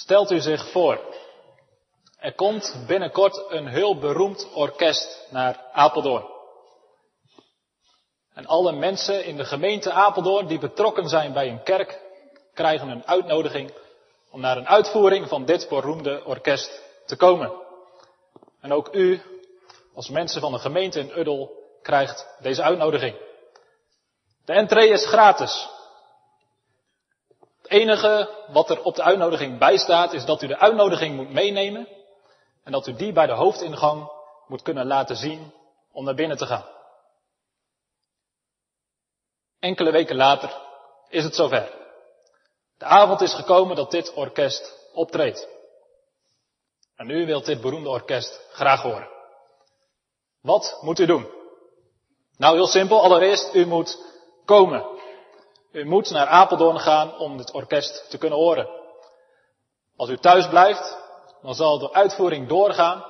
Stelt u zich voor, er komt binnenkort een heel beroemd orkest naar Apeldoorn. En alle mensen in de gemeente Apeldoorn die betrokken zijn bij een kerk, krijgen een uitnodiging om naar een uitvoering van dit beroemde orkest te komen. En ook u, als mensen van de gemeente in Uddel, krijgt deze uitnodiging. De entree is gratis. Het enige wat er op de uitnodiging bij staat is dat u de uitnodiging moet meenemen en dat u die bij de hoofdingang moet kunnen laten zien om naar binnen te gaan. Enkele weken later is het zover. De avond is gekomen dat dit orkest optreedt. En u wilt dit beroemde orkest graag horen. Wat moet u doen? Nou, heel simpel. Allereerst, u moet komen. U moet naar Apeldoorn gaan om het orkest te kunnen horen. Als u thuis blijft, dan zal de uitvoering doorgaan.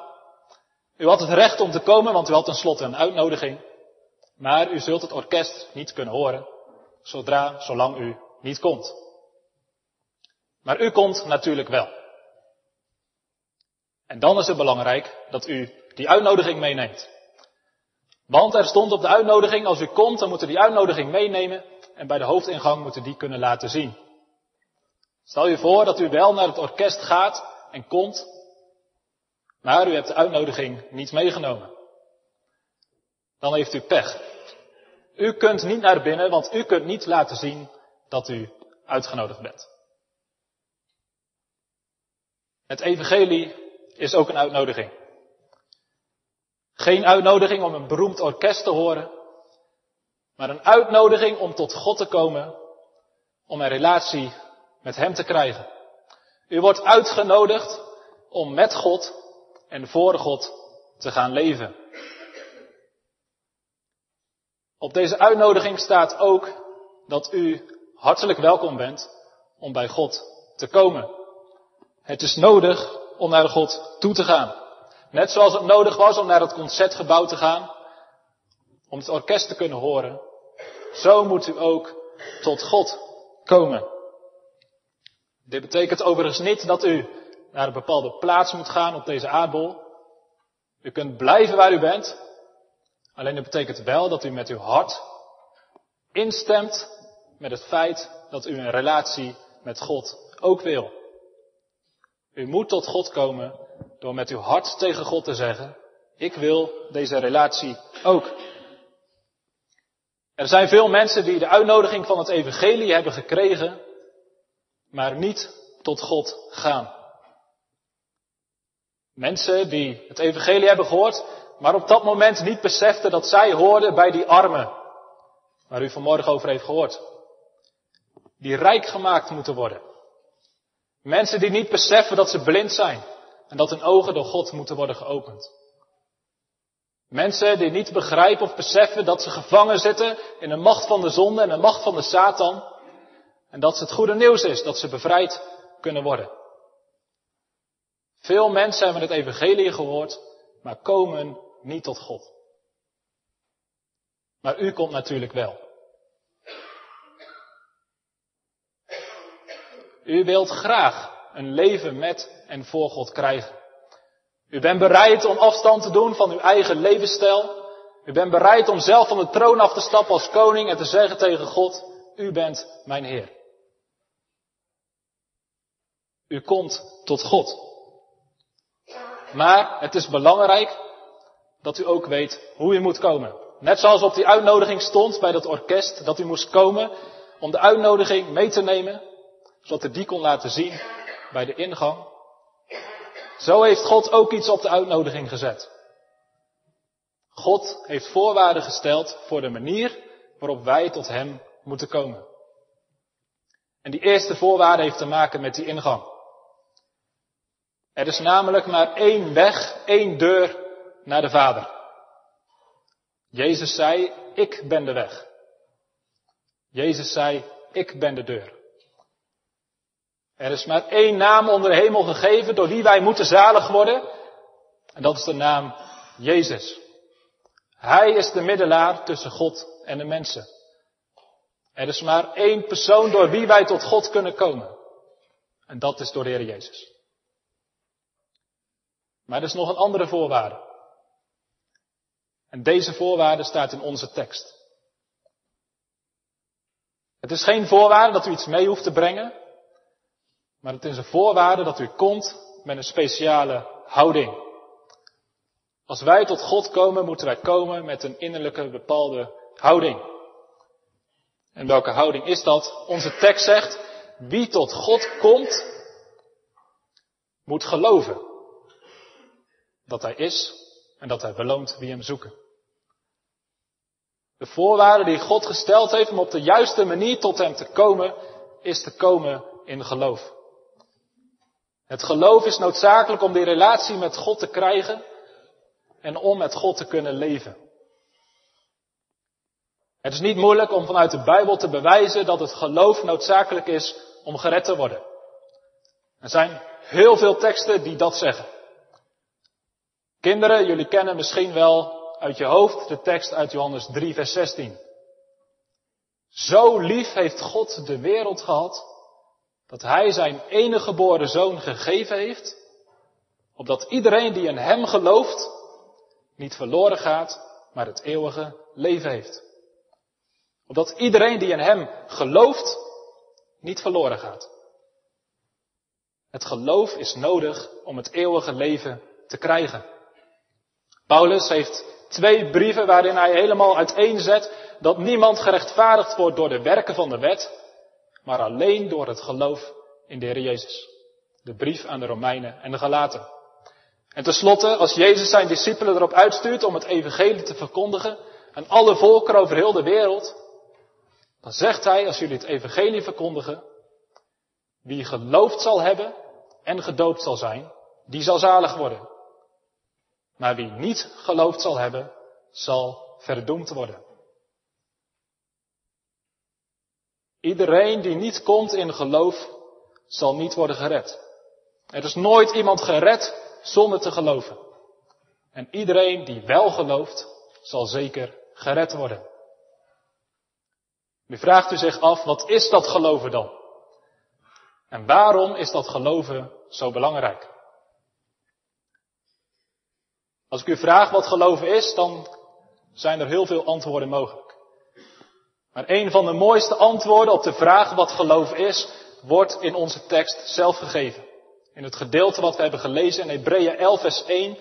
U had het recht om te komen, want u had tenslotte een uitnodiging. Maar u zult het orkest niet kunnen horen, zodra, zolang u niet komt. Maar u komt natuurlijk wel. En dan is het belangrijk dat u die uitnodiging meeneemt. Want er stond op de uitnodiging, als u komt, dan moet u die uitnodiging meenemen en bij de hoofdingang moet u die kunnen laten zien. Stel je voor dat u wel naar het orkest gaat en komt, maar u hebt de uitnodiging niet meegenomen. Dan heeft u pech. U kunt niet naar binnen, want u kunt niet laten zien dat u uitgenodigd bent. Het evangelie is ook een uitnodiging. Geen uitnodiging om een beroemd orkest te horen, maar een uitnodiging om tot God te komen, om een relatie met Hem te krijgen. U wordt uitgenodigd om met God en voor God te gaan leven. Op deze uitnodiging staat ook dat u hartelijk welkom bent om bij God te komen. Het is nodig om naar God toe te gaan. Net zoals het nodig was om naar het concertgebouw te gaan, om het orkest te kunnen horen, zo moet u ook tot God komen. Dit betekent overigens niet dat u naar een bepaalde plaats moet gaan op deze aardbol. U kunt blijven waar u bent. Alleen het betekent wel dat u met uw hart instemt met het feit dat u een relatie met God ook wil. U moet tot God komen door met uw hart tegen God te zeggen, ik wil deze relatie ook. Er zijn veel mensen die de uitnodiging van het evangelie hebben gekregen, maar niet tot God gaan. Mensen die het evangelie hebben gehoord, maar op dat moment niet beseften dat zij hoorden bij die armen, waar u vanmorgen over heeft gehoord. Die rijk gemaakt moeten worden. Mensen die niet beseffen dat ze blind zijn en dat hun ogen door God moeten worden geopend. Mensen die niet begrijpen of beseffen dat ze gevangen zitten in de macht van de zonde en de macht van de Satan. En dat het goede nieuws is dat ze bevrijd kunnen worden. Veel mensen hebben het evangelie gehoord, maar komen niet tot God. Maar u komt natuurlijk wel. U wilt graag een leven met en voor God krijgen. U bent bereid om afstand te doen van uw eigen levensstijl. U bent bereid om zelf van de troon af te stappen als koning en te zeggen tegen God, u bent mijn Heer. U komt tot God. Maar het is belangrijk dat u ook weet hoe u moet komen. Net zoals op die uitnodiging stond bij dat orkest, dat u moest komen om de uitnodiging mee te nemen, zodat u die kon laten zien bij de ingang. Zo heeft God ook iets op de uitnodiging gezet. God heeft voorwaarden gesteld voor de manier waarop wij tot Hem moeten komen. En die eerste voorwaarde heeft te maken met die ingang. Er is namelijk maar één weg, één deur naar de Vader. Jezus zei, ik ben de weg. Jezus zei, ik ben de deur. Er is maar één naam onder de hemel gegeven door wie wij moeten zalig worden. En dat is de naam Jezus. Hij is de middelaar tussen God en de mensen. Er is maar één persoon door wie wij tot God kunnen komen. En dat is door de Heer Jezus. Maar er is nog een andere voorwaarde. En deze voorwaarde staat in onze tekst. Het is geen voorwaarde dat u iets mee hoeft te brengen, maar het is een voorwaarde dat u komt met een speciale houding. Als wij tot God komen, moeten wij komen met een innerlijke bepaalde houding. En welke houding is dat? Onze tekst zegt, wie tot God komt, moet geloven dat Hij is en dat Hij beloont wie Hem zoeken. De voorwaarde die God gesteld heeft om op de juiste manier tot Hem te komen, is te komen in geloof. Het geloof is noodzakelijk om die relatie met God te krijgen en om met God te kunnen leven. Het is niet moeilijk om vanuit de Bijbel te bewijzen dat het geloof noodzakelijk is om gered te worden. Er zijn heel veel teksten die dat zeggen. Kinderen, jullie kennen misschien wel uit je hoofd de tekst uit Johannes 3, vers 16. Zo lief heeft God de wereld gehad, dat Hij zijn enige geboren zoon gegeven heeft, opdat iedereen die in Hem gelooft, niet verloren gaat, maar het eeuwige leven heeft. Opdat iedereen die in Hem gelooft, niet verloren gaat. Het geloof is nodig om het eeuwige leven te krijgen. Paulus heeft twee brieven waarin hij helemaal uiteenzet dat niemand gerechtvaardigd wordt door de werken van de wet, maar alleen door het geloof in de Heer Jezus. De brief aan de Romeinen en de Galaten. En tenslotte, als Jezus zijn discipelen erop uitstuurt om het evangelie te verkondigen aan alle volkeren over heel de wereld, dan zegt hij, als jullie het evangelie verkondigen, wie geloofd zal hebben en gedoopt zal zijn, die zal zalig worden. Maar wie niet geloofd zal hebben, zal verdoemd worden. Iedereen die niet komt in geloof, zal niet worden gered. Er is nooit iemand gered zonder te geloven. En iedereen die wel gelooft, zal zeker gered worden. Nu vraagt u zich af, wat is dat geloven dan? En waarom is dat geloven zo belangrijk? Als ik u vraag wat geloven is, dan zijn er heel veel antwoorden mogelijk. Maar een van de mooiste antwoorden op de vraag wat geloven is, wordt in onze tekst zelf gegeven. In het gedeelte wat we hebben gelezen in Hebreeën 11 vers 1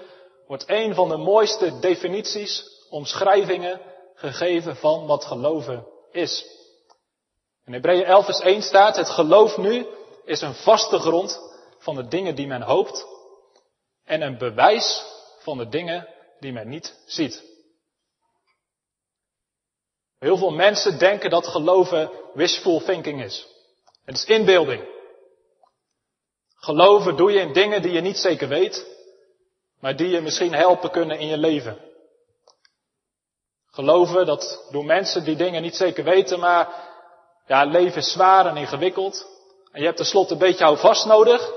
wordt een van de mooiste definities, omschrijvingen gegeven van wat geloven is. In Hebreeën 11 vers 1 staat, het geloof nu is een vaste grond van de dingen die men hoopt en een bewijs van de dingen die men niet ziet. Heel veel mensen denken dat geloven wishful thinking is. Het is inbeelding. Geloven doe je in dingen die je niet zeker weet, maar die je misschien helpen kunnen in je leven. Geloven, dat doen mensen die dingen niet zeker weten, maar ja, leven is zwaar en ingewikkeld. En je hebt tenslotte een beetje houvast nodig.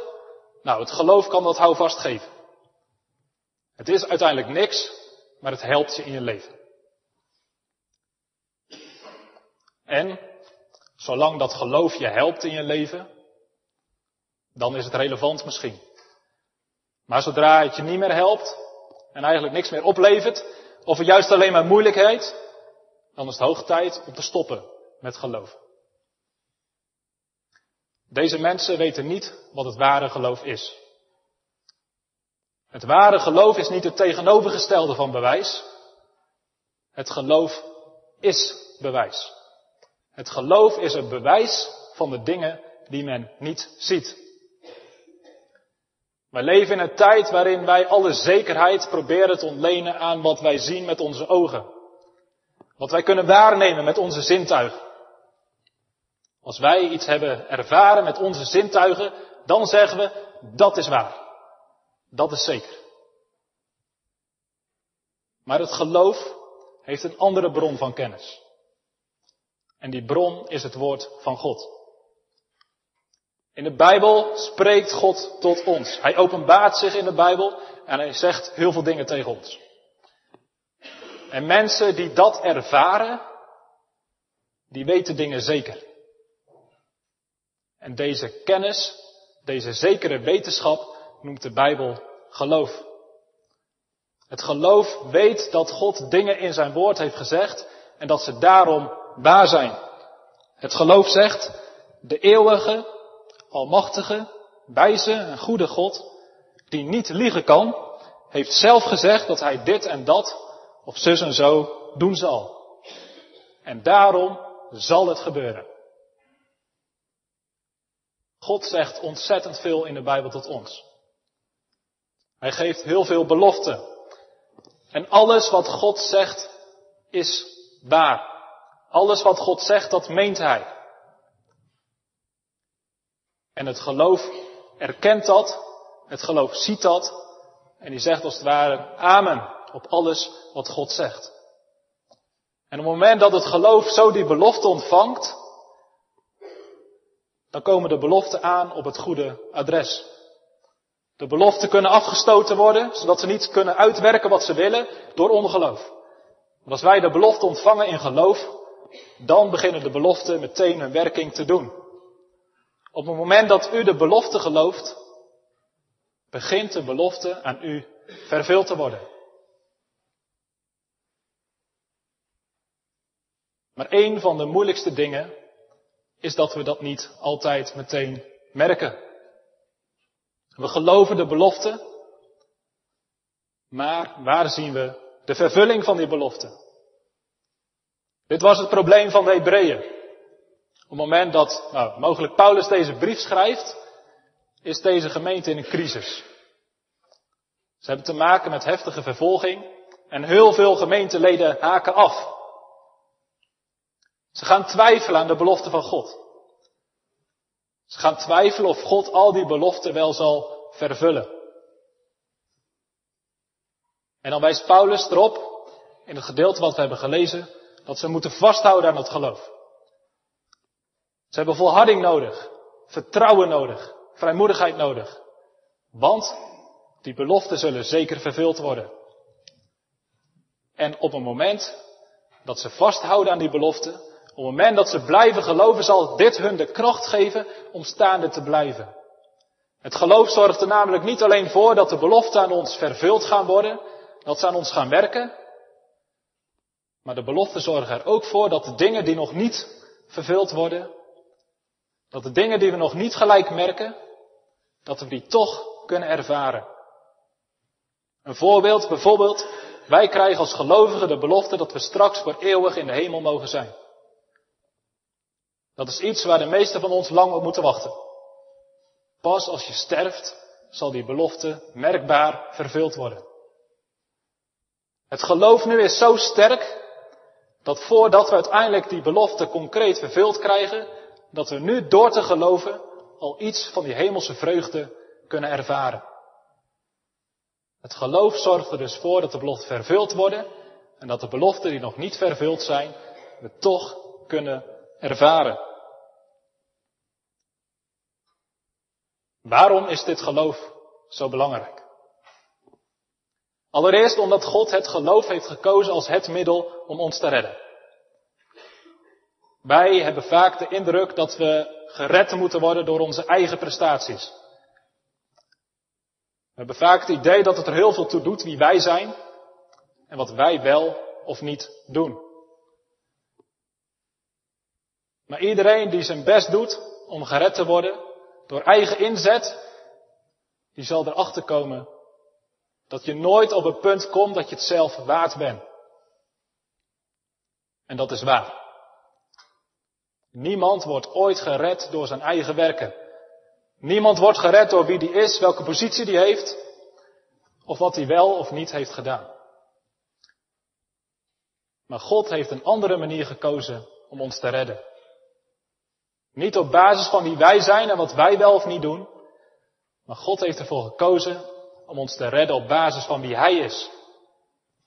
Nou, het geloof kan dat houvast geven. Het is uiteindelijk niks, maar het helpt je in je leven. En, zolang dat geloof je helpt in je leven, dan is het relevant misschien. Maar zodra het je niet meer helpt en eigenlijk niks meer oplevert, of er juist alleen maar moeilijkheid, dan is het hoog tijd om te stoppen met geloven. Deze mensen weten niet wat het ware geloof is. Het ware geloof is niet het tegenovergestelde van bewijs. Het geloof is bewijs. Het geloof is een bewijs van de dingen die men niet ziet. Wij leven in een tijd waarin wij alle zekerheid proberen te ontlenen aan wat wij zien met onze ogen. Wat wij kunnen waarnemen met onze zintuigen. Als wij iets hebben ervaren met onze zintuigen, dan zeggen we, dat is waar. Dat is zeker. Maar het geloof heeft een andere bron van kennis. En die bron is het woord van God. In de Bijbel spreekt God tot ons. Hij openbaart zich in de Bijbel en hij zegt heel veel dingen tegen ons. En mensen die dat ervaren, die weten dingen zeker. En deze kennis deze zekere wetenschap noemt de Bijbel geloof. Het geloof weet dat God dingen in zijn woord heeft gezegd en dat ze daarom waar zijn. Het geloof zegt, de eeuwige, almachtige, wijze en goede God, die niet liegen kan, heeft zelf gezegd dat hij dit en dat, of zus en zo, doen zal. En daarom zal het gebeuren. God zegt ontzettend veel in de Bijbel tot ons. Hij geeft heel veel beloften. En alles wat God zegt is waar. Alles wat God zegt, dat meent Hij. En het geloof erkent dat, het geloof ziet dat, en die zegt als het ware amen op alles wat God zegt. En op het moment dat het geloof zo die belofte ontvangt, dan komen de beloften aan op het goede adres. De beloften kunnen afgestoten worden, zodat ze niet kunnen uitwerken wat ze willen door ongeloof. Als wij de belofte ontvangen in geloof, dan beginnen de beloften meteen hun werking te doen. Op het moment dat u de belofte gelooft, begint de belofte aan u vervuld te worden. Maar een van de moeilijkste dingen is dat we dat niet altijd meteen merken. We geloven de belofte, maar waar zien we de vervulling van die belofte? Dit was het probleem van de Hebreeën. Op het moment dat nou, mogelijk Paulus deze brief schrijft, is deze gemeente in een crisis. Ze hebben te maken met heftige vervolging en heel veel gemeenteleden haken af. Ze gaan twijfelen aan de belofte van God. Ze gaan twijfelen of God al die beloften wel zal vervullen. En dan wijst Paulus erop, in het gedeelte wat we hebben gelezen, dat ze moeten vasthouden aan het geloof. Ze hebben volharding nodig, vertrouwen nodig, vrijmoedigheid nodig. Want die beloften zullen zeker vervuld worden. En op een moment dat ze vasthouden aan die beloften, op het moment dat ze blijven geloven, zal dit hun de kracht geven om staande te blijven. Het geloof zorgt er namelijk niet alleen voor dat de beloften aan ons vervuld gaan worden, dat ze aan ons gaan werken, maar de beloften zorgen er ook voor dat de dingen die nog niet vervuld worden, dat de dingen die we nog niet gelijk merken, dat we die toch kunnen ervaren. Een voorbeeld, bijvoorbeeld, wij krijgen als gelovigen de belofte dat we straks voor eeuwig in de hemel mogen zijn. Dat is iets waar de meesten van ons lang op moeten wachten. Pas als je sterft, zal die belofte merkbaar vervuld worden. Het geloof nu is zo sterk dat voordat we uiteindelijk die belofte concreet vervuld krijgen, dat we nu door te geloven al iets van die hemelse vreugde kunnen ervaren. Het geloof zorgt er dus voor dat de beloften vervuld worden en dat de beloften die nog niet vervuld zijn, we toch kunnen ervaren. Waarom is dit geloof zo belangrijk? Allereerst omdat God het geloof heeft gekozen als het middel om ons te redden. Wij hebben vaak de indruk dat we gered moeten worden door onze eigen prestaties. We hebben vaak het idee dat het er heel veel toe doet wie wij zijn en wat wij wel of niet doen. Maar iedereen die zijn best doet om gered te worden, door eigen inzet, die zal erachter komen dat je nooit op het punt komt dat je het zelf waard bent. En dat is waar. Niemand wordt ooit gered door zijn eigen werken. Niemand wordt gered door wie die is, welke positie die heeft, of wat hij wel of niet heeft gedaan. Maar God heeft een andere manier gekozen om ons te redden. Niet op basis van wie wij zijn en wat wij wel of niet doen. Maar God heeft ervoor gekozen om ons te redden op basis van wie Hij is.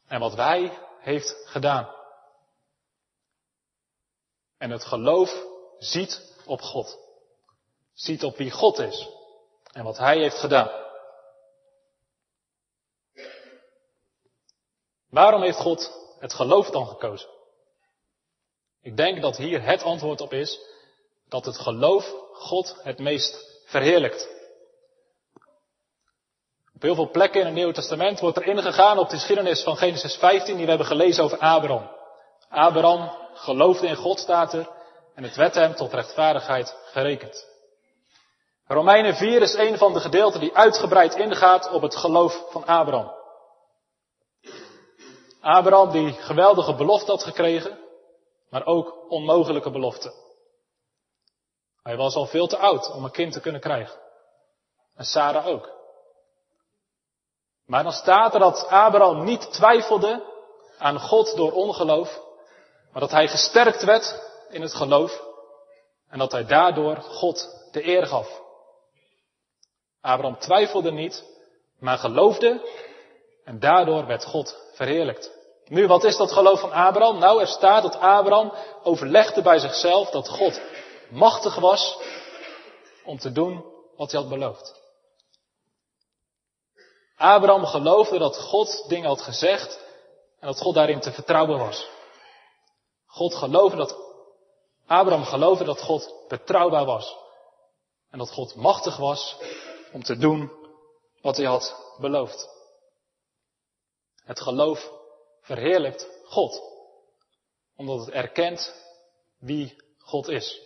En wat Hij heeft gedaan. En het geloof ziet op God. Ziet op wie God is. En wat Hij heeft gedaan. Waarom heeft God het geloof dan gekozen? Ik denk dat hier het antwoord op is dat het geloof God het meest verheerlijkt. Op heel veel plekken in het Nieuwe Testament wordt er ingegaan op de geschiedenis van Genesis 15 die we hebben gelezen over Abraham. Abraham geloofde in God, staat er, en het werd hem tot rechtvaardigheid gerekend. Romeinen 4 is een van de gedeelten die uitgebreid ingaat op het geloof van Abraham. Abraham die geweldige belofte had gekregen, maar ook onmogelijke belofte. Hij was al veel te oud om een kind te kunnen krijgen. En Sarah ook. Maar dan staat er dat Abraham niet twijfelde aan God door ongeloof, maar dat hij gesterkt werd in het geloof en dat hij daardoor God de eer gaf. Abraham twijfelde niet, maar geloofde en daardoor werd God verheerlijkt. Nu, wat is dat geloof van Abraham? Nou, er staat dat Abraham overlegde bij zichzelf dat God machtig was om te doen wat hij had beloofd. Abraham geloofde dat God dingen had gezegd en dat God daarin te vertrouwen was. God geloofde dat, Abraham geloofde dat God betrouwbaar was. En dat God machtig was om te doen wat hij had beloofd. Het geloof verheerlijkt God, omdat het erkent wie God is.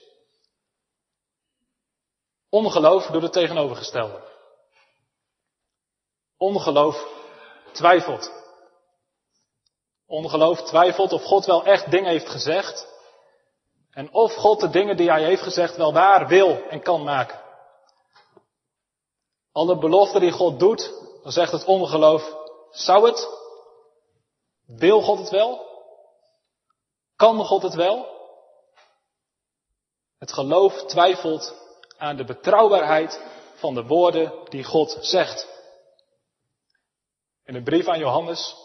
Ongeloof doet het tegenovergestelde. Ongeloof twijfelt. Ongeloof twijfelt of God wel echt dingen heeft gezegd. En of God de dingen die hij heeft gezegd wel waar wil en kan maken. Alle beloften die God doet, dan zegt het ongeloof, zou het? Wil God het wel? Kan God het wel? Het geloof twijfelt aan de betrouwbaarheid van de woorden die God zegt. In de brief aan Johannes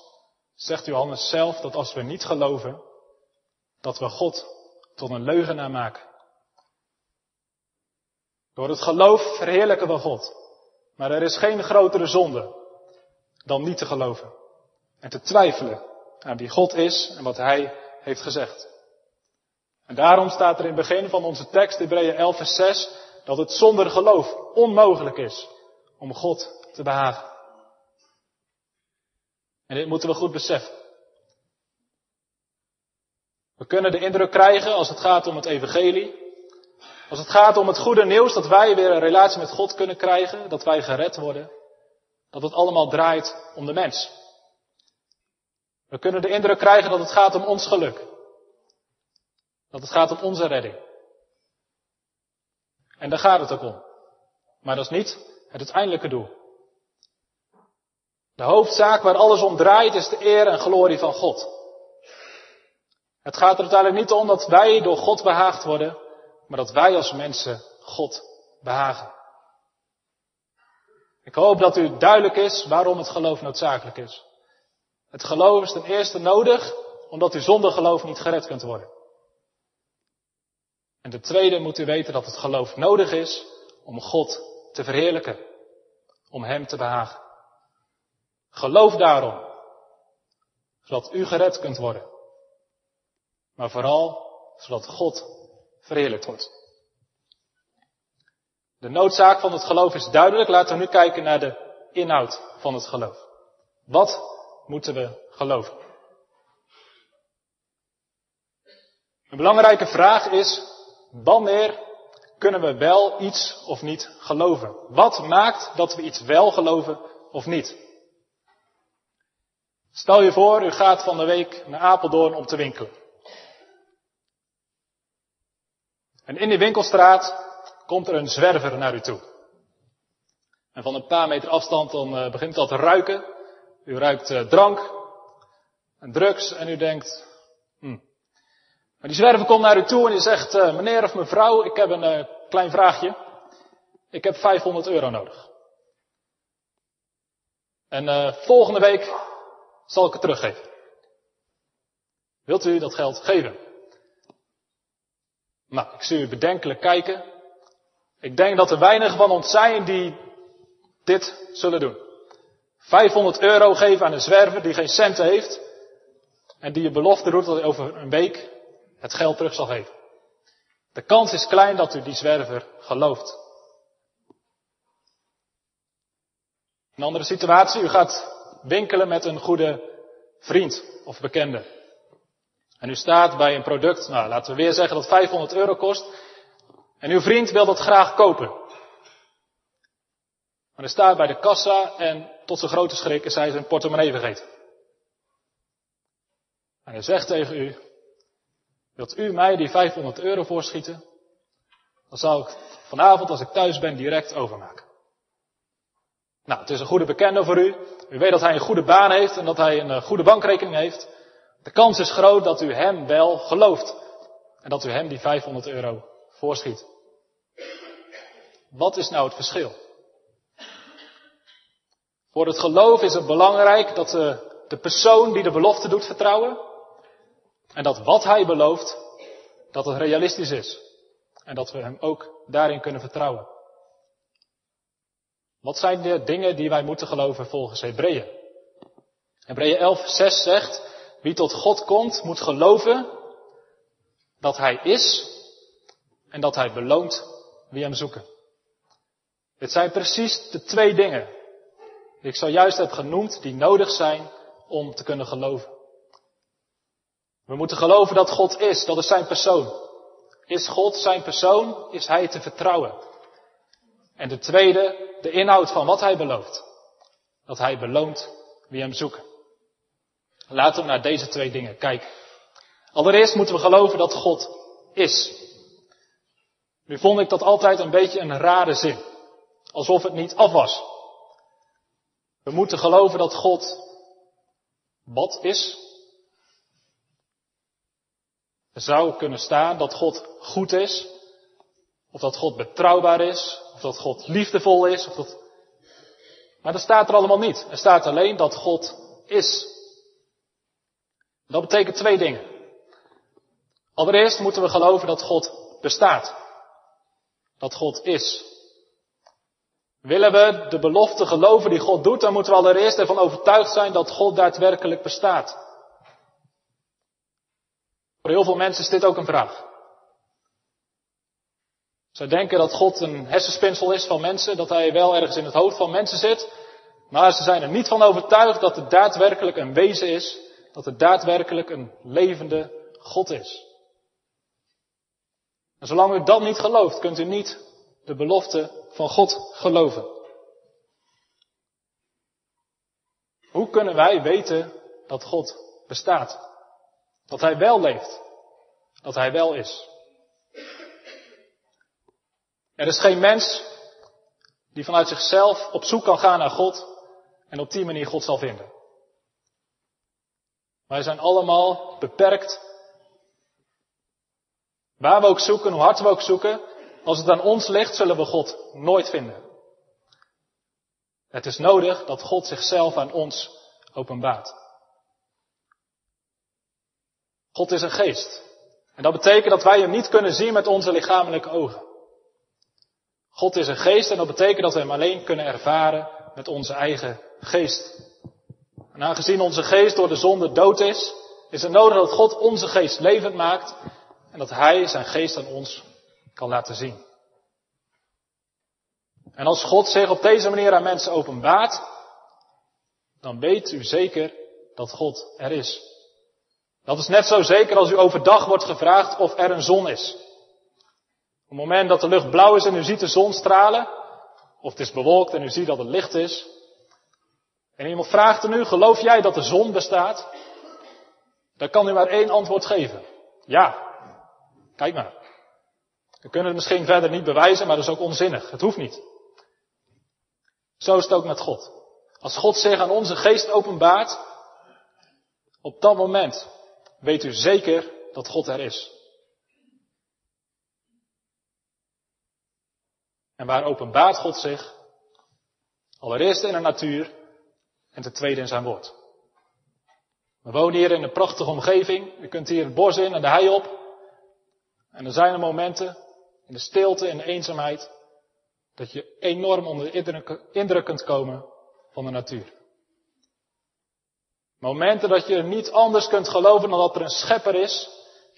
zegt Johannes zelf dat als we niet geloven, dat we God tot een leugenaar maken. Door het geloof verheerlijken we God. Maar er is geen grotere zonde dan niet te geloven en te twijfelen aan wie God is en wat Hij heeft gezegd. En daarom staat er in het begin van onze tekst, Hebreeën 11 vers 6, dat het zonder geloof onmogelijk is om God te behagen. En dit moeten we goed beseffen. We kunnen de indruk krijgen als het gaat om het evangelie, als het gaat om het goede nieuws dat wij weer een relatie met God kunnen krijgen, dat wij gered worden, dat het allemaal draait om de mens. We kunnen de indruk krijgen dat het gaat om ons geluk. Dat het gaat om onze redding. En daar gaat het ook om. Maar dat is niet het uiteindelijke doel. De hoofdzaak waar alles om draait is de eer en glorie van God. Het gaat er uiteindelijk niet om dat wij door God behaagd worden, maar dat wij als mensen God behagen. Ik hoop dat u duidelijk is waarom het geloof noodzakelijk is. Het geloof is ten eerste nodig omdat u zonder geloof niet gered kunt worden. En ten tweede moet u weten dat het geloof nodig is om God te verheerlijken, om Hem te behagen. Geloof daarom, zodat u gered kunt worden, maar vooral zodat God verheerlijkt wordt. De noodzaak van het geloof is duidelijk. Laten we nu kijken naar de inhoud van het geloof. Wat moeten we geloven? Een belangrijke vraag is, wanneer kunnen we wel iets of niet geloven? Wat maakt dat we iets wel geloven of niet? Stel je voor, u gaat van de week naar Apeldoorn om te winkelen. En in die winkelstraat komt er een zwerver naar u toe. En van een paar meter afstand uh, begint dat te ruiken. U ruikt uh, drank en drugs en u denkt, hm. Maar die zwerver komt naar u toe en die zegt, uh, meneer of mevrouw, ik heb een klein vraagje. Ik heb 500 euro nodig. En volgende week zal ik het teruggeven. Wilt u dat geld geven? Nou, ik zie u bedenkelijk kijken. Ik denk dat er weinig van ons zijn die dit zullen doen. 500 euro geven aan een zwerver die geen centen heeft. En die je belofte doet dat hij over een week het geld terug zal geven. De kans is klein dat u die zwerver gelooft. Een andere situatie, u gaat winkelen met een goede vriend of bekende. En u staat bij een product, nou laten we weer zeggen dat 500 euro kost. En uw vriend wil dat graag kopen. Maar hij staat bij de kassa en tot zijn grote schrik is hij zijn portemonnee vergeten. En hij zegt tegen u, wilt u mij die 500 euro voorschieten? Dan zal ik vanavond als ik thuis ben direct overmaken. Nou, het is een goede bekende voor u. U weet dat hij een goede baan heeft en dat hij een eh, goede bankrekening heeft. De kans is groot dat u hem wel gelooft. En dat u hem die 500 euro voorschiet. Wat is nou het verschil? Voor het geloof is het belangrijk dat de, de persoon die de belofte doet vertrouwen. En dat wat hij belooft, dat het realistisch is. En dat we hem ook daarin kunnen vertrouwen. Wat zijn de dingen die wij moeten geloven volgens Hebreeën? Hebreeën 11, 6 zegt, wie tot God komt, moet geloven dat Hij is en dat Hij beloont wie Hem zoeken. Dit zijn precies de twee dingen die ik zojuist heb genoemd, die nodig zijn om te kunnen geloven. We moeten geloven dat God is, dat is Zijn persoon. Is God Zijn persoon, is Hij te vertrouwen. En de tweede, de inhoud van wat Hij belooft. Dat Hij beloont wie Hem zoeken. Laten we naar deze twee dingen kijken. Allereerst moeten we geloven dat God is. Nu vond ik dat altijd een beetje een rare zin. Alsof het niet af was. We moeten geloven dat God wat is. Er zou kunnen staan dat God goed is. Of dat God betrouwbaar is. Dat God liefdevol is. Of dat... Maar dat staat er allemaal niet. Er staat alleen dat God is. Dat betekent twee dingen. Allereerst moeten we geloven dat God bestaat. Dat God is. Willen we de belofte geloven die God doet, dan moeten we allereerst ervan overtuigd zijn dat God daadwerkelijk bestaat. Voor heel veel mensen is dit ook een vraag. Zij denken dat God een hersenspinsel is van mensen, dat hij wel ergens in het hoofd van mensen zit, maar ze zijn er niet van overtuigd dat het daadwerkelijk een wezen is dat het daadwerkelijk een levende God is. En zolang u dat niet gelooft, kunt u niet de belofte van God geloven. Hoe kunnen wij weten dat God bestaat? Dat Hij wel leeft? Dat Hij wel is? Er is geen mens die vanuit zichzelf op zoek kan gaan naar God en op die manier God zal vinden. Wij zijn allemaal beperkt. Waar we ook zoeken, hoe hard we ook zoeken, als het aan ons ligt, zullen we God nooit vinden. Het is nodig dat God zichzelf aan ons openbaart. God is een geest. En dat betekent dat wij hem niet kunnen zien met onze lichamelijke ogen. God is een geest en dat betekent dat we hem alleen kunnen ervaren met onze eigen geest. En aangezien onze geest door de zonde dood is, is het nodig dat God onze geest levend maakt en dat Hij zijn geest aan ons kan laten zien. En als God zich op deze manier aan mensen openbaart, dan weet u zeker dat God er is. Dat is net zo zeker als u overdag wordt gevraagd of er een zon is. Op het moment dat de lucht blauw is en u ziet de zon stralen, of het is bewolkt en u ziet dat het licht is, en iemand vraagt er nu, geloof jij dat de zon bestaat? Dan kan u maar één antwoord geven. Ja. Kijk maar. We kunnen het misschien verder niet bewijzen, maar dat is ook onzinnig. Het hoeft niet. Zo is het ook met God. Als God zich aan onze geest openbaart, op dat moment weet u zeker dat God er is. En waar openbaart God zich? Allereerst in de natuur en ten tweede in zijn woord. We wonen hier in een prachtige omgeving. Je kunt hier het bos in en de hei op. En er zijn er momenten in de stilte en de eenzaamheid dat je enorm onder de indruk kunt komen van de natuur. Momenten dat je niet anders kunt geloven dan dat er een schepper is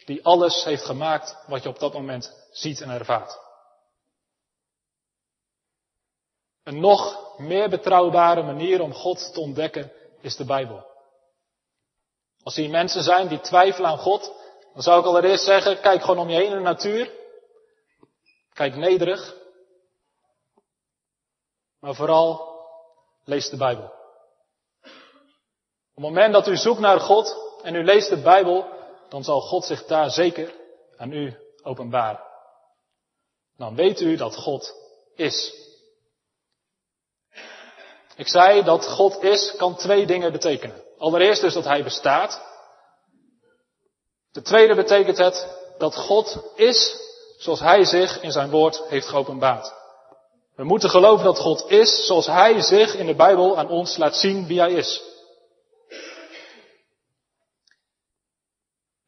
die alles heeft gemaakt wat je op dat moment ziet en ervaart. Een nog meer betrouwbare manier om God te ontdekken is de Bijbel. Als hier mensen zijn die twijfelen aan God, dan zou ik allereerst zeggen, kijk gewoon om je heen in de natuur. Kijk nederig. Maar vooral, lees de Bijbel. Op het moment dat u zoekt naar God en u leest de Bijbel, dan zal God zich daar zeker aan u openbaren. Dan weet u dat God is. Ik zei dat God is kan twee dingen betekenen. Allereerst dus dat Hij bestaat. De tweede betekent het dat God is zoals Hij zich in zijn woord heeft geopenbaard. We moeten geloven dat God is zoals Hij zich in de Bijbel aan ons laat zien wie Hij is.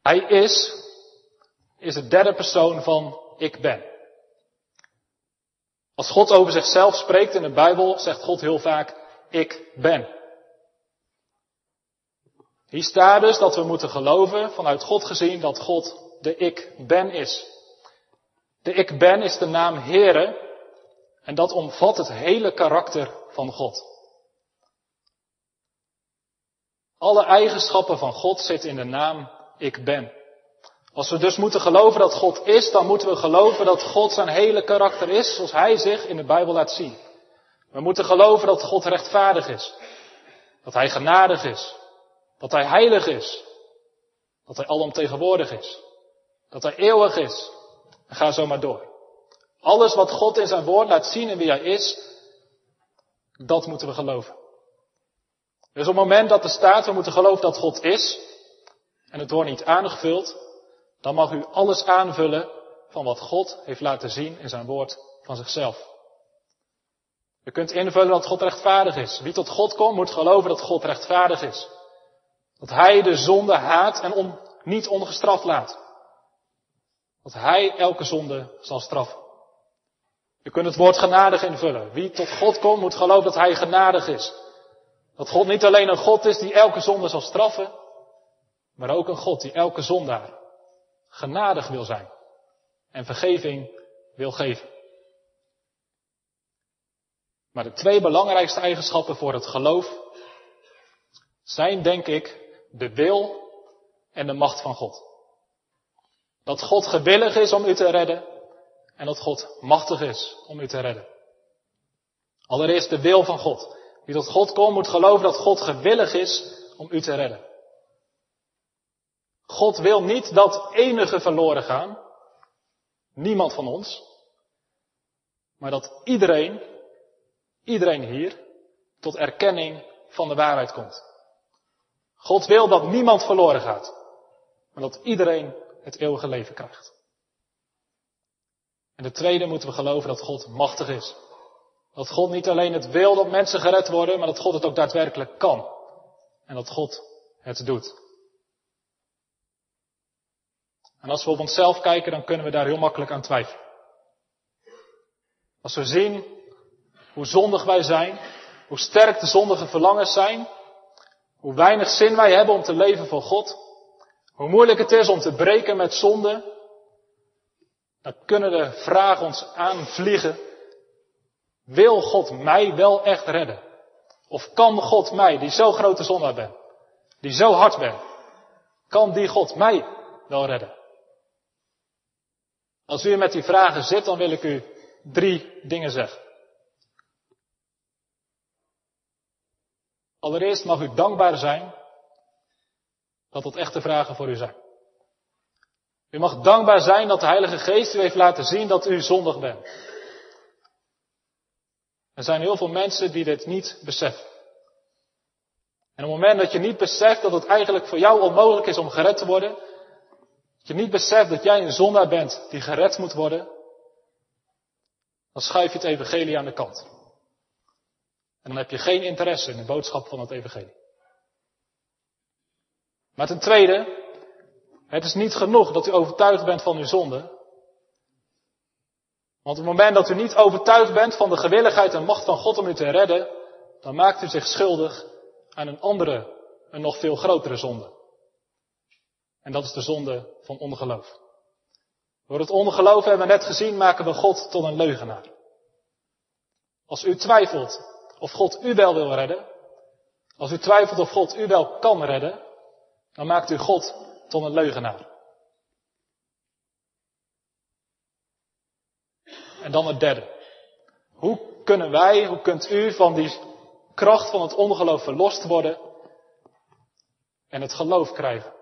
Hij is, is de derde persoon van ik ben. Als God over zichzelf spreekt in de Bijbel, zegt God heel vaak ik ben. Hier staat dus dat we moeten geloven, vanuit God gezien, dat God de ik ben is. De ik ben is de naam Heere en dat omvat het hele karakter van God. Alle eigenschappen van God zitten in de naam ik ben. Als we dus moeten geloven dat God is, dan moeten we geloven dat God zijn hele karakter is zoals Hij zich in de Bijbel laat zien. We moeten geloven dat God rechtvaardig is. Dat Hij genadig is. Dat Hij heilig is. Dat Hij alomtegenwoordig is. Dat Hij eeuwig is. En ga zo maar door. Alles wat God in zijn woord laat zien en wie Hij is, dat moeten we geloven. Dus op het moment dat er staat, we moeten geloven dat God is, en het wordt niet aangevuld, dan mag u alles aanvullen van wat God heeft laten zien in zijn woord van zichzelf. U kunt invullen dat God rechtvaardig is. Wie tot God komt, moet geloven dat God rechtvaardig is. Dat Hij de zonde haat en niet ongestraft laat. Dat Hij elke zonde zal straffen. U kunt het woord genadig invullen. Wie tot God komt, moet geloven dat Hij genadig is. Dat God niet alleen een God is die elke zonde zal straffen, maar ook een God die elke zondaar genadig wil zijn en vergeving wil geven. Maar de twee belangrijkste eigenschappen voor het geloof zijn, denk ik, de wil en de macht van God. Dat God gewillig is om u te redden en dat God machtig is om u te redden. Allereerst de wil van God. Wie tot God komt moet geloven dat God gewillig is om u te redden. God wil niet dat enige verloren gaan. Niemand van ons. Maar dat iedereen, iedereen hier, tot erkenning van de waarheid komt. God wil dat niemand verloren gaat. Maar dat iedereen het eeuwige leven krijgt. En de tweede moeten we geloven dat God machtig is. Dat God niet alleen het wil dat mensen gered worden, maar dat God het ook daadwerkelijk kan. En dat God het doet. En als we op onszelf kijken, dan kunnen we daar heel makkelijk aan twijfelen. Als we zien hoe zondig wij zijn, hoe sterk de zondige verlangens zijn, hoe weinig zin wij hebben om te leven voor God, hoe moeilijk het is om te breken met zonde, dan kunnen de vragen ons aanvliegen. Wil God mij wel echt redden? Of kan God mij, die zo grote zondaar ben, die zo hard ben, kan die God mij wel redden? Als u met die vragen zit, dan wil ik u drie dingen zeggen. Allereerst mag u dankbaar zijn dat dat echte vragen voor u zijn. U mag dankbaar zijn dat de Heilige Geest u heeft laten zien dat u zondig bent. Er zijn heel veel mensen die dit niet beseffen. En op het moment dat je niet beseft dat het eigenlijk voor jou onmogelijk is om gered te worden, je niet beseft dat jij een zondaar bent die gered moet worden, dan schuif je het evangelie aan de kant. En dan heb je geen interesse in de boodschap van het evangelie. Maar ten tweede, het is niet genoeg dat u overtuigd bent van uw zonde. Want op het moment dat u niet overtuigd bent van de gewilligheid en macht van God om u te redden, dan maakt u zich schuldig aan een andere, een nog veel grotere zonde. En dat is de zonde van ongeloof. Door het ongeloof hebben we net gezien, maken we God tot een leugenaar. Als u twijfelt of God u wel wil redden, als u twijfelt of God u wel kan redden, dan maakt u God tot een leugenaar. En dan het derde. Hoe kunnen wij, hoe kunt u van die kracht van het ongeloof verlost worden en het geloof krijgen?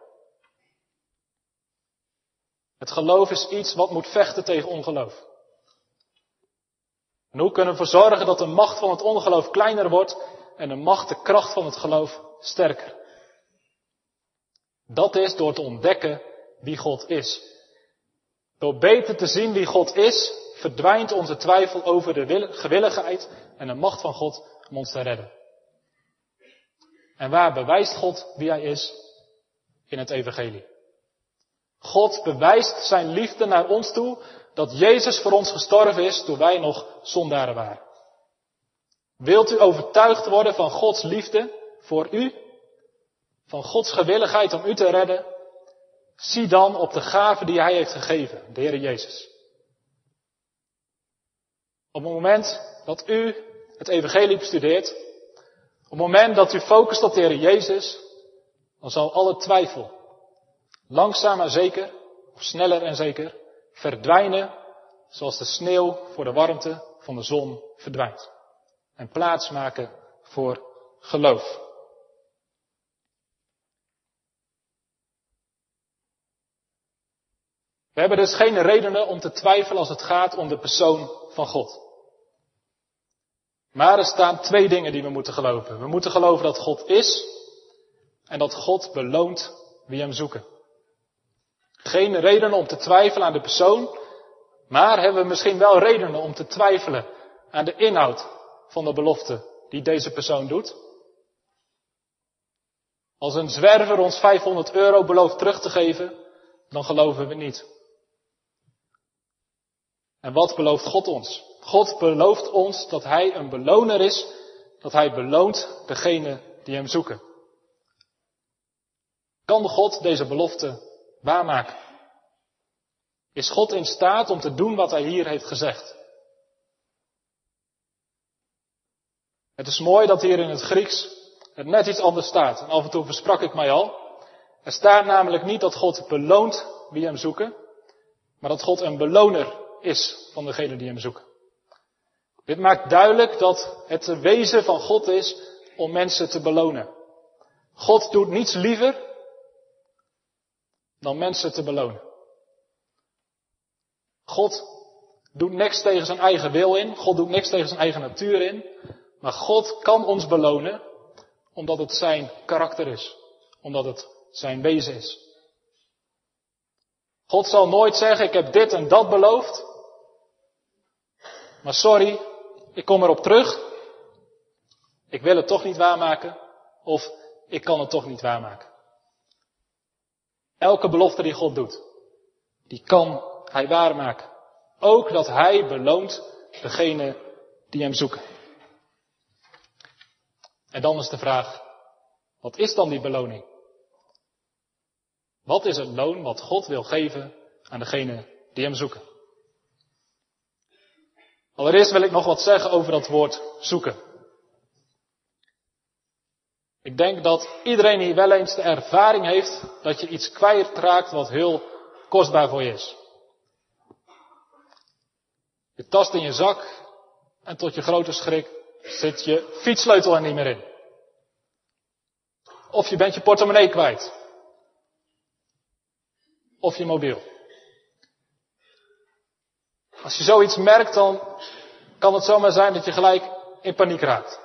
Het geloof is iets wat moet vechten tegen ongeloof. En hoe kunnen we ervoor zorgen dat de macht van het ongeloof kleiner wordt en de macht, de kracht van het geloof sterker? Dat is door te ontdekken wie God is. Door beter te zien wie God is, verdwijnt onze twijfel over de gewilligheid en de macht van God om ons te redden. En waar bewijst God wie Hij is? In het Evangelie. God bewijst Zijn liefde naar ons toe dat Jezus voor ons gestorven is toen wij nog zondaren waren. Wilt u overtuigd worden van Gods liefde voor u? Van Gods gewilligheid om u te redden? Zie dan op de gave die Hij heeft gegeven, de Heer Jezus. Op het moment dat u het evangelie bestudeert, op het moment dat u focust op de Heer Jezus, dan zal alle twijfel, langzaam maar zeker, of sneller en zeker, verdwijnen zoals de sneeuw voor de warmte van de zon verdwijnt. En plaats maken voor geloof. We hebben dus geen redenen om te twijfelen als het gaat om de persoon van God. Maar er staan twee dingen die we moeten geloven. We moeten geloven dat God is en dat God beloont wie hem zoeken. Geen redenen om te twijfelen aan de persoon, maar hebben we misschien wel redenen om te twijfelen aan de inhoud van de belofte die deze persoon doet. Als een zwerver ons 500 euro belooft terug te geven, dan geloven we niet. En wat belooft God ons? God belooft ons dat Hij een beloner is, dat Hij beloont degene die Hem zoeken. Kan God deze belofte waarmaken? Is God in staat om te doen wat Hij hier heeft gezegd? Het is mooi dat hier in het Grieks het net iets anders staat. En af en toe versprak ik mij al. Er staat namelijk niet dat God beloont wie hem zoeken, maar dat God een beloner is van degene die hem zoeken. Dit maakt duidelijk dat het wezen van God is om mensen te belonen. God doet niets liever dan mensen te belonen. God doet niks tegen zijn eigen wil in. God doet niks tegen zijn eigen natuur in. Maar God kan ons belonen omdat het zijn karakter is. Omdat het zijn wezen is. God zal nooit zeggen, ik heb dit en dat beloofd. Maar sorry, ik kom erop terug. Ik wil het toch niet waarmaken. Of ik kan het toch niet waarmaken. Elke belofte die God doet, die kan hij waarmaken. Ook dat hij beloont degene die hem zoeken. En dan is de vraag, wat is dan die beloning? Wat is het loon wat God wil geven aan degene die hem zoeken? Allereerst wil ik nog wat zeggen over dat woord zoeken. Ik denk dat iedereen hier wel eens de ervaring heeft dat je iets kwijtraakt wat heel kostbaar voor je is. Je tast in je zak en tot je grote schrik zit je fietssleutel er niet meer in. Of je bent je portemonnee kwijt. Of je mobiel. Als je zoiets merkt, dan kan het zomaar zijn dat je gelijk in paniek raakt.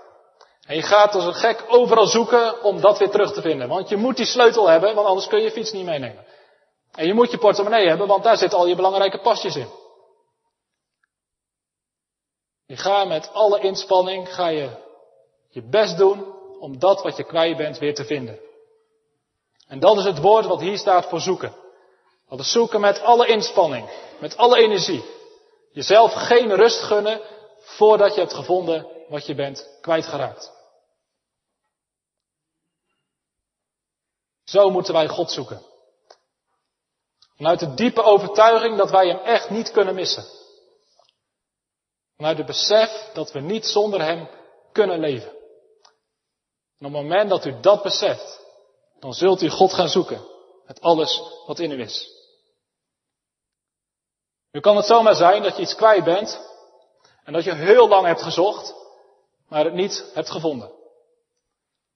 En je gaat als een gek overal zoeken om dat weer terug te vinden. Want je moet die sleutel hebben, want anders kun je je fiets niet meenemen. En je moet je portemonnee hebben, want daar zitten al je belangrijke pasjes in. Je gaat met alle inspanning, ga je je best doen om dat wat je kwijt bent weer te vinden. En dat is het woord wat hier staat voor zoeken. Dat is zoeken met alle inspanning, met alle energie. Jezelf geen rust gunnen voordat je hebt gevonden wat je bent kwijtgeraakt. Zo moeten wij God zoeken. Vanuit de diepe overtuiging dat wij hem echt niet kunnen missen. Vanuit het besef dat we niet zonder hem kunnen leven. En op het moment dat u dat beseft, dan zult u God gaan zoeken met alles wat in u is. Nu kan het zomaar zijn dat je iets kwijt bent en dat je heel lang hebt gezocht, maar het niet hebt gevonden.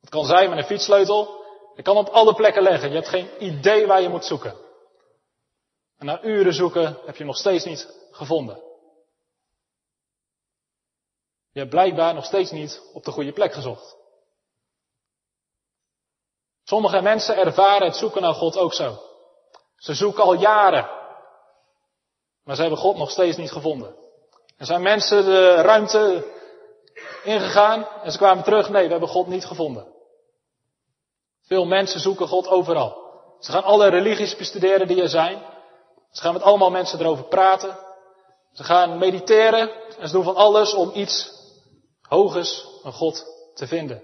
Het kan zijn met een fietssleutel. Je kan op alle plekken leggen. Je hebt geen idee waar je moet zoeken. En na uren zoeken heb je nog steeds niet gevonden. Je hebt blijkbaar nog steeds niet op de goede plek gezocht. Sommige mensen ervaren het zoeken naar God ook zo. Ze zoeken al jaren. Maar ze hebben God nog steeds niet gevonden. Er zijn mensen de ruimte ingegaan en ze kwamen terug. Nee, we hebben God niet gevonden. Veel mensen zoeken God overal. Ze gaan alle religies bestuderen die er zijn. Ze gaan met allemaal mensen erover praten. Ze gaan mediteren en ze doen van alles om iets hogers, een God, te vinden.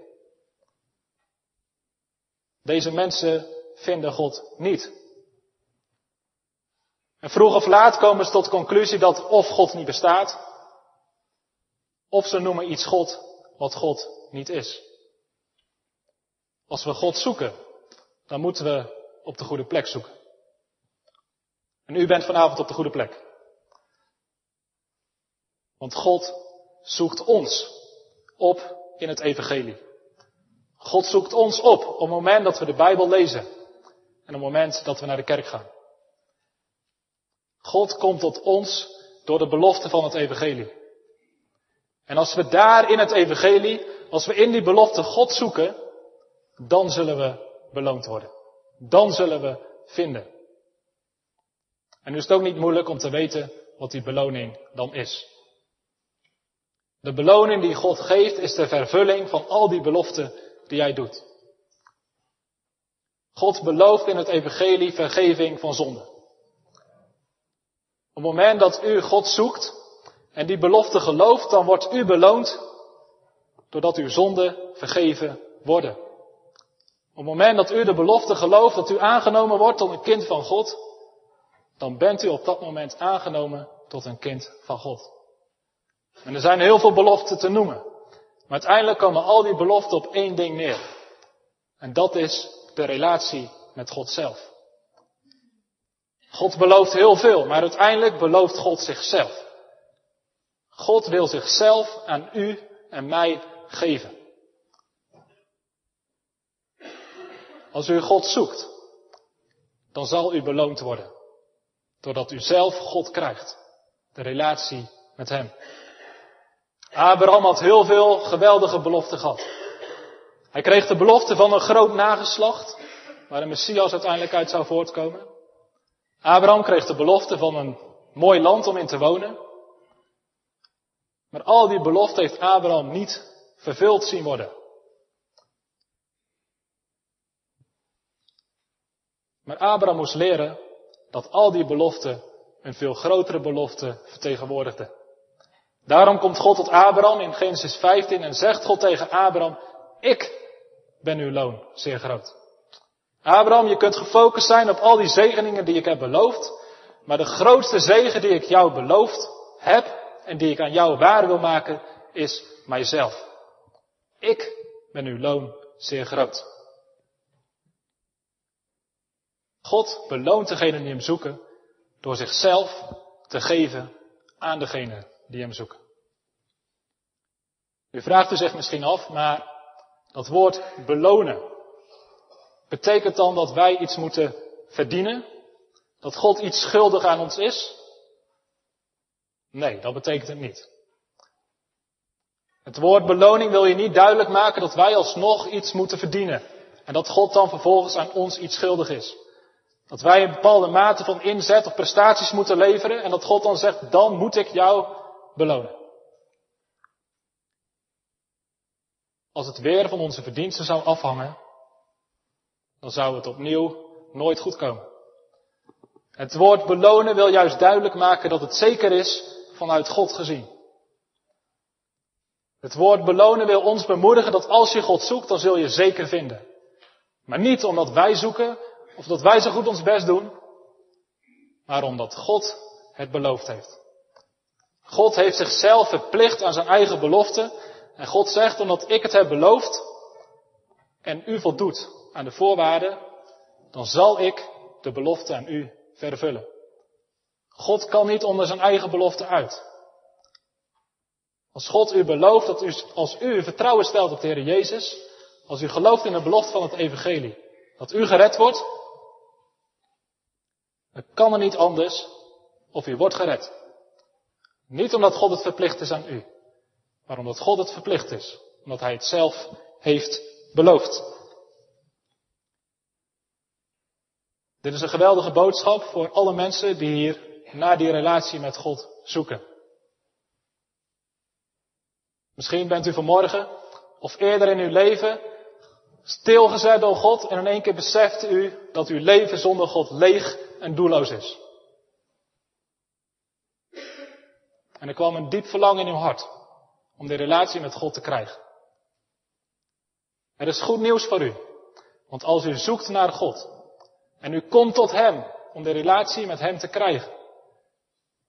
Deze mensen vinden God niet. En vroeg of laat komen ze tot de conclusie dat of God niet bestaat, of ze noemen iets God wat God niet is. Als we God zoeken, dan moeten we op de goede plek zoeken. En u bent vanavond op de goede plek. Want God zoekt ons op in het evangelie. God zoekt ons op op het moment dat we de Bijbel lezen. En op het moment dat we naar de kerk gaan. God komt tot ons door de belofte van het evangelie. En als we daar in het evangelie, als we in die belofte God zoeken, dan zullen we beloond worden. Dan zullen we vinden. En nu is het ook niet moeilijk om te weten wat die beloning dan is. De beloning die God geeft is de vervulling van al die beloften die jij doet. God belooft in het evangelie vergeving van zonde. Op het moment dat u God zoekt en die belofte gelooft, dan wordt u beloond doordat uw zonden vergeven worden. Op het moment dat u de belofte gelooft dat u aangenomen wordt tot een kind van God, dan bent u op dat moment aangenomen tot een kind van God. En er zijn heel veel beloften te noemen. Maar uiteindelijk komen al die beloften op één ding neer. En dat is de relatie met God zelf. God belooft heel veel, maar uiteindelijk belooft God zichzelf. God wil zichzelf aan u en mij geven. Als u God zoekt, dan zal u beloond worden. Doordat u zelf God krijgt. De relatie met Hem. Abraham had heel veel geweldige beloften gehad. Hij kreeg de belofte van een groot nageslacht, waar de Messias uiteindelijk uit zou voortkomen. Abraham kreeg de belofte van een mooi land om in te wonen. Maar al die beloften heeft Abraham niet vervuld zien worden. Maar Abraham moest leren dat al die beloften een veel grotere belofte vertegenwoordigden. Daarom komt God tot Abraham in Genesis 15 en zegt God tegen Abraham, ik ben uw loon zeer groot. Abraham, je kunt gefocust zijn op al die zegeningen die ik heb beloofd, maar de grootste zegen die ik jou beloofd heb en die ik aan jou waar wil maken, is mijzelf. Ik ben uw loon zeer groot. God beloont degenen die hem zoeken door zichzelf te geven aan degenen die hem zoeken. U vraagt u zich misschien af, maar dat woord belonen, betekent dan dat wij iets moeten verdienen? Dat God iets schuldig aan ons is? Nee, dat betekent het niet. Het woord beloning wil je niet duidelijk maken dat wij alsnog iets moeten verdienen. En dat God dan vervolgens aan ons iets schuldig is. Dat wij een bepaalde mate van inzet of prestaties moeten leveren en dat God dan zegt, dan moet ik jou belonen. Als het weer van onze verdiensten zou afhangen, dan zou het opnieuw nooit goed komen. Het woord belonen wil juist duidelijk maken dat het zeker is vanuit God gezien. Het woord belonen wil ons bemoedigen dat als je God zoekt, dan zul je zeker vinden. Maar niet omdat wij zoeken of dat wij zo goed ons best doen, maar omdat God het beloofd heeft. God heeft zichzelf verplicht aan zijn eigen belofte En God zegt, omdat ik het heb beloofd en u voldoet aan de voorwaarden, dan zal ik de belofte aan u vervullen. God kan niet onder zijn eigen belofte uit. Als God u belooft dat u, als u vertrouwen stelt op de Heer Jezus, als u gelooft in de belofte van het Evangelie, dat u gered wordt, dan kan er niet anders of u wordt gered. Niet omdat God het verplicht is aan u, maar omdat God het verplicht is, omdat Hij het zelf heeft beloofd. Dit is een geweldige boodschap voor alle mensen die hier naar die relatie met God zoeken. Misschien bent u vanmorgen of eerder in uw leven stilgezet door God en in één keer beseft u dat uw leven zonder God leeg en doelloos is. En er kwam een diep verlangen in uw hart om die relatie met God te krijgen. Er is goed nieuws voor u. Want als u zoekt naar God en u komt tot Hem om de relatie met Hem te krijgen,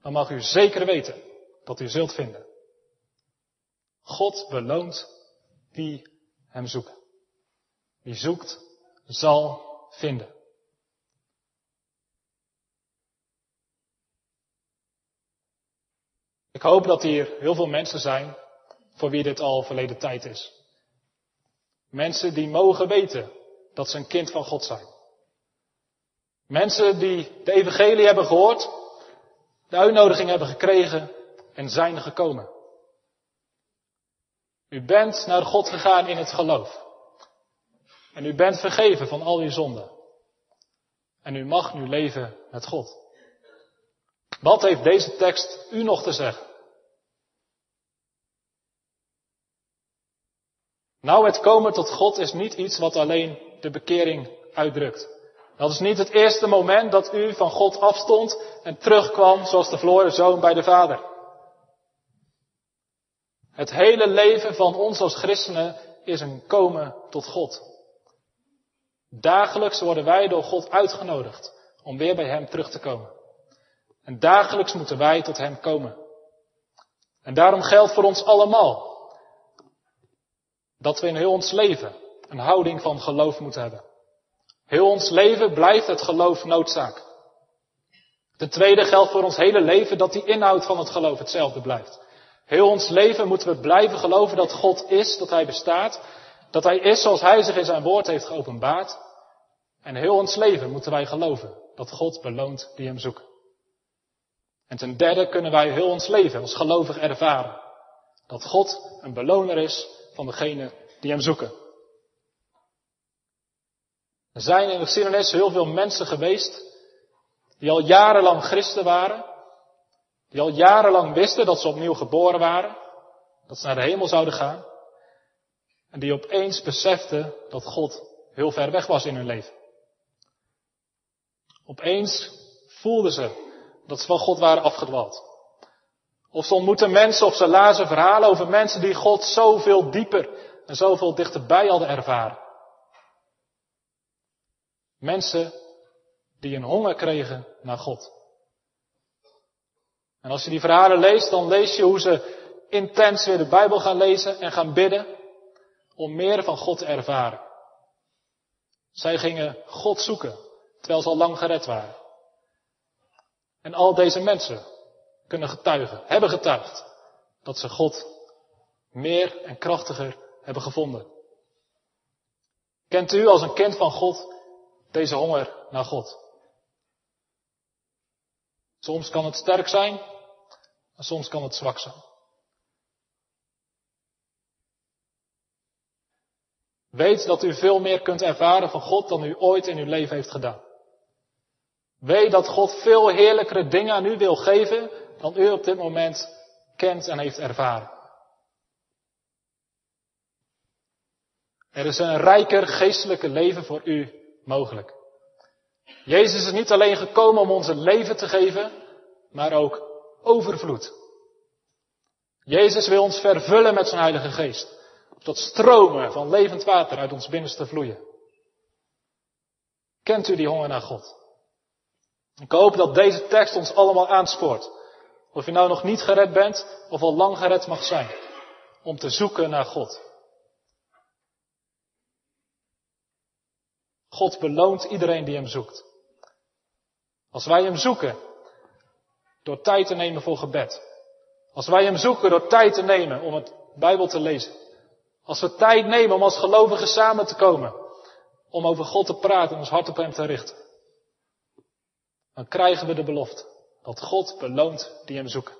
dan mag u zeker weten dat u zult vinden. God beloont wie Hem zoeken. Wie zoekt, zal vinden. Ik hoop dat hier heel veel mensen zijn voor wie dit al verleden tijd is. Mensen die mogen weten dat ze een kind van God zijn. Mensen die de evangelie hebben gehoord, de uitnodiging hebben gekregen en zijn gekomen. U bent naar God gegaan in het geloof. En u bent vergeven van al uw zonden. En u mag nu leven met God. Wat heeft deze tekst u nog te zeggen? Nou, het komen tot God is niet iets wat alleen de bekering uitdrukt. Dat is niet het eerste moment dat u van God afstond en terugkwam zoals de verloren zoon bij de Vader. Het hele leven van ons als christenen is een komen tot God. Dagelijks worden wij door God uitgenodigd om weer bij Hem terug te komen. En dagelijks moeten wij tot Hem komen. En daarom geldt voor ons allemaal dat we in heel ons leven een houding van geloof moeten hebben. Heel ons leven blijft het geloof noodzaak. Ten tweede geldt voor ons hele leven dat die inhoud van het geloof hetzelfde blijft. Heel ons leven moeten we blijven geloven dat God is, dat Hij bestaat, dat Hij is zoals Hij zich in zijn woord heeft geopenbaard. En heel ons leven moeten wij geloven dat God beloont die Hem zoeken. En ten derde kunnen wij heel ons leven als gelovig ervaren dat God een beloner is van degenen die Hem zoeken. Er zijn in de geschiedenis heel veel mensen geweest die al jarenlang christen waren, die al jarenlang wisten dat ze opnieuw geboren waren, dat ze naar de hemel zouden gaan, en die opeens beseften dat God heel ver weg was in hun leven. Opeens voelden ze dat ze van God waren afgedwaald. Of ze ontmoeten mensen of ze lazen verhalen over mensen die God zoveel dieper en zoveel dichterbij hadden ervaren. Mensen die een honger kregen naar God. En als je die verhalen leest, dan lees je hoe ze intens weer de Bijbel gaan lezen en gaan bidden om meer van God te ervaren. Zij gingen God zoeken, terwijl ze al lang gered waren. En al deze mensen kunnen getuigen, hebben getuigd, dat ze God meer en krachtiger hebben gevonden. Kent u als een kind van God deze honger naar God? Soms kan het sterk zijn, soms kan het zwak zijn. Weet dat u veel meer kunt ervaren van God dan u ooit in uw leven heeft gedaan. Weet dat God veel heerlijkere dingen aan u wil geven dan u op dit moment kent en heeft ervaren. Er is een rijker geestelijke leven voor u mogelijk. Jezus is niet alleen gekomen om ons een leven te geven, maar ook overvloed. Jezus wil ons vervullen met zijn Heilige Geest. Tot stromen van levend water uit ons binnenste vloeien. Kent u die honger naar God? Ik hoop dat deze tekst ons allemaal aanspoort. Of je nou nog niet gered bent of al lang gered mag zijn. om te zoeken naar God. God beloont iedereen die hem zoekt. Als wij hem zoeken door tijd te nemen voor gebed. Als wij hem zoeken door tijd te nemen om het Bijbel te lezen. Als we tijd nemen om als gelovigen samen te komen. Om over God te praten en ons hart op hem te richten. Dan krijgen we de belofte dat God beloont die hem zoeken.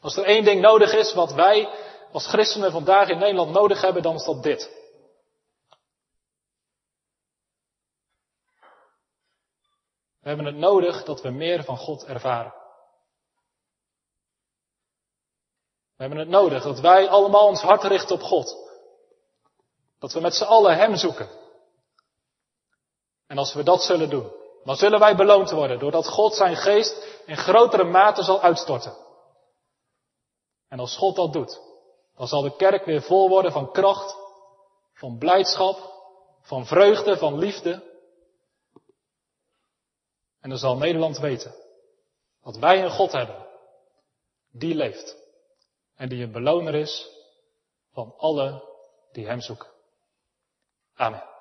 Als er één ding nodig is wat wij als christenen vandaag in Nederland nodig hebben, dan is dat dit. We hebben het nodig dat we meer van God ervaren. We hebben het nodig dat wij allemaal ons hart richten op God. Dat we met z'n allen Hem zoeken. En als we dat zullen doen, dan zullen wij beloond worden doordat God zijn geest in grotere mate zal uitstorten. En als God dat doet, dan zal de kerk weer vol worden van kracht, van blijdschap, van vreugde, van liefde. En dan zal Nederland weten dat wij een God hebben die leeft en die een beloner is van alle die Hem zoeken. Amen.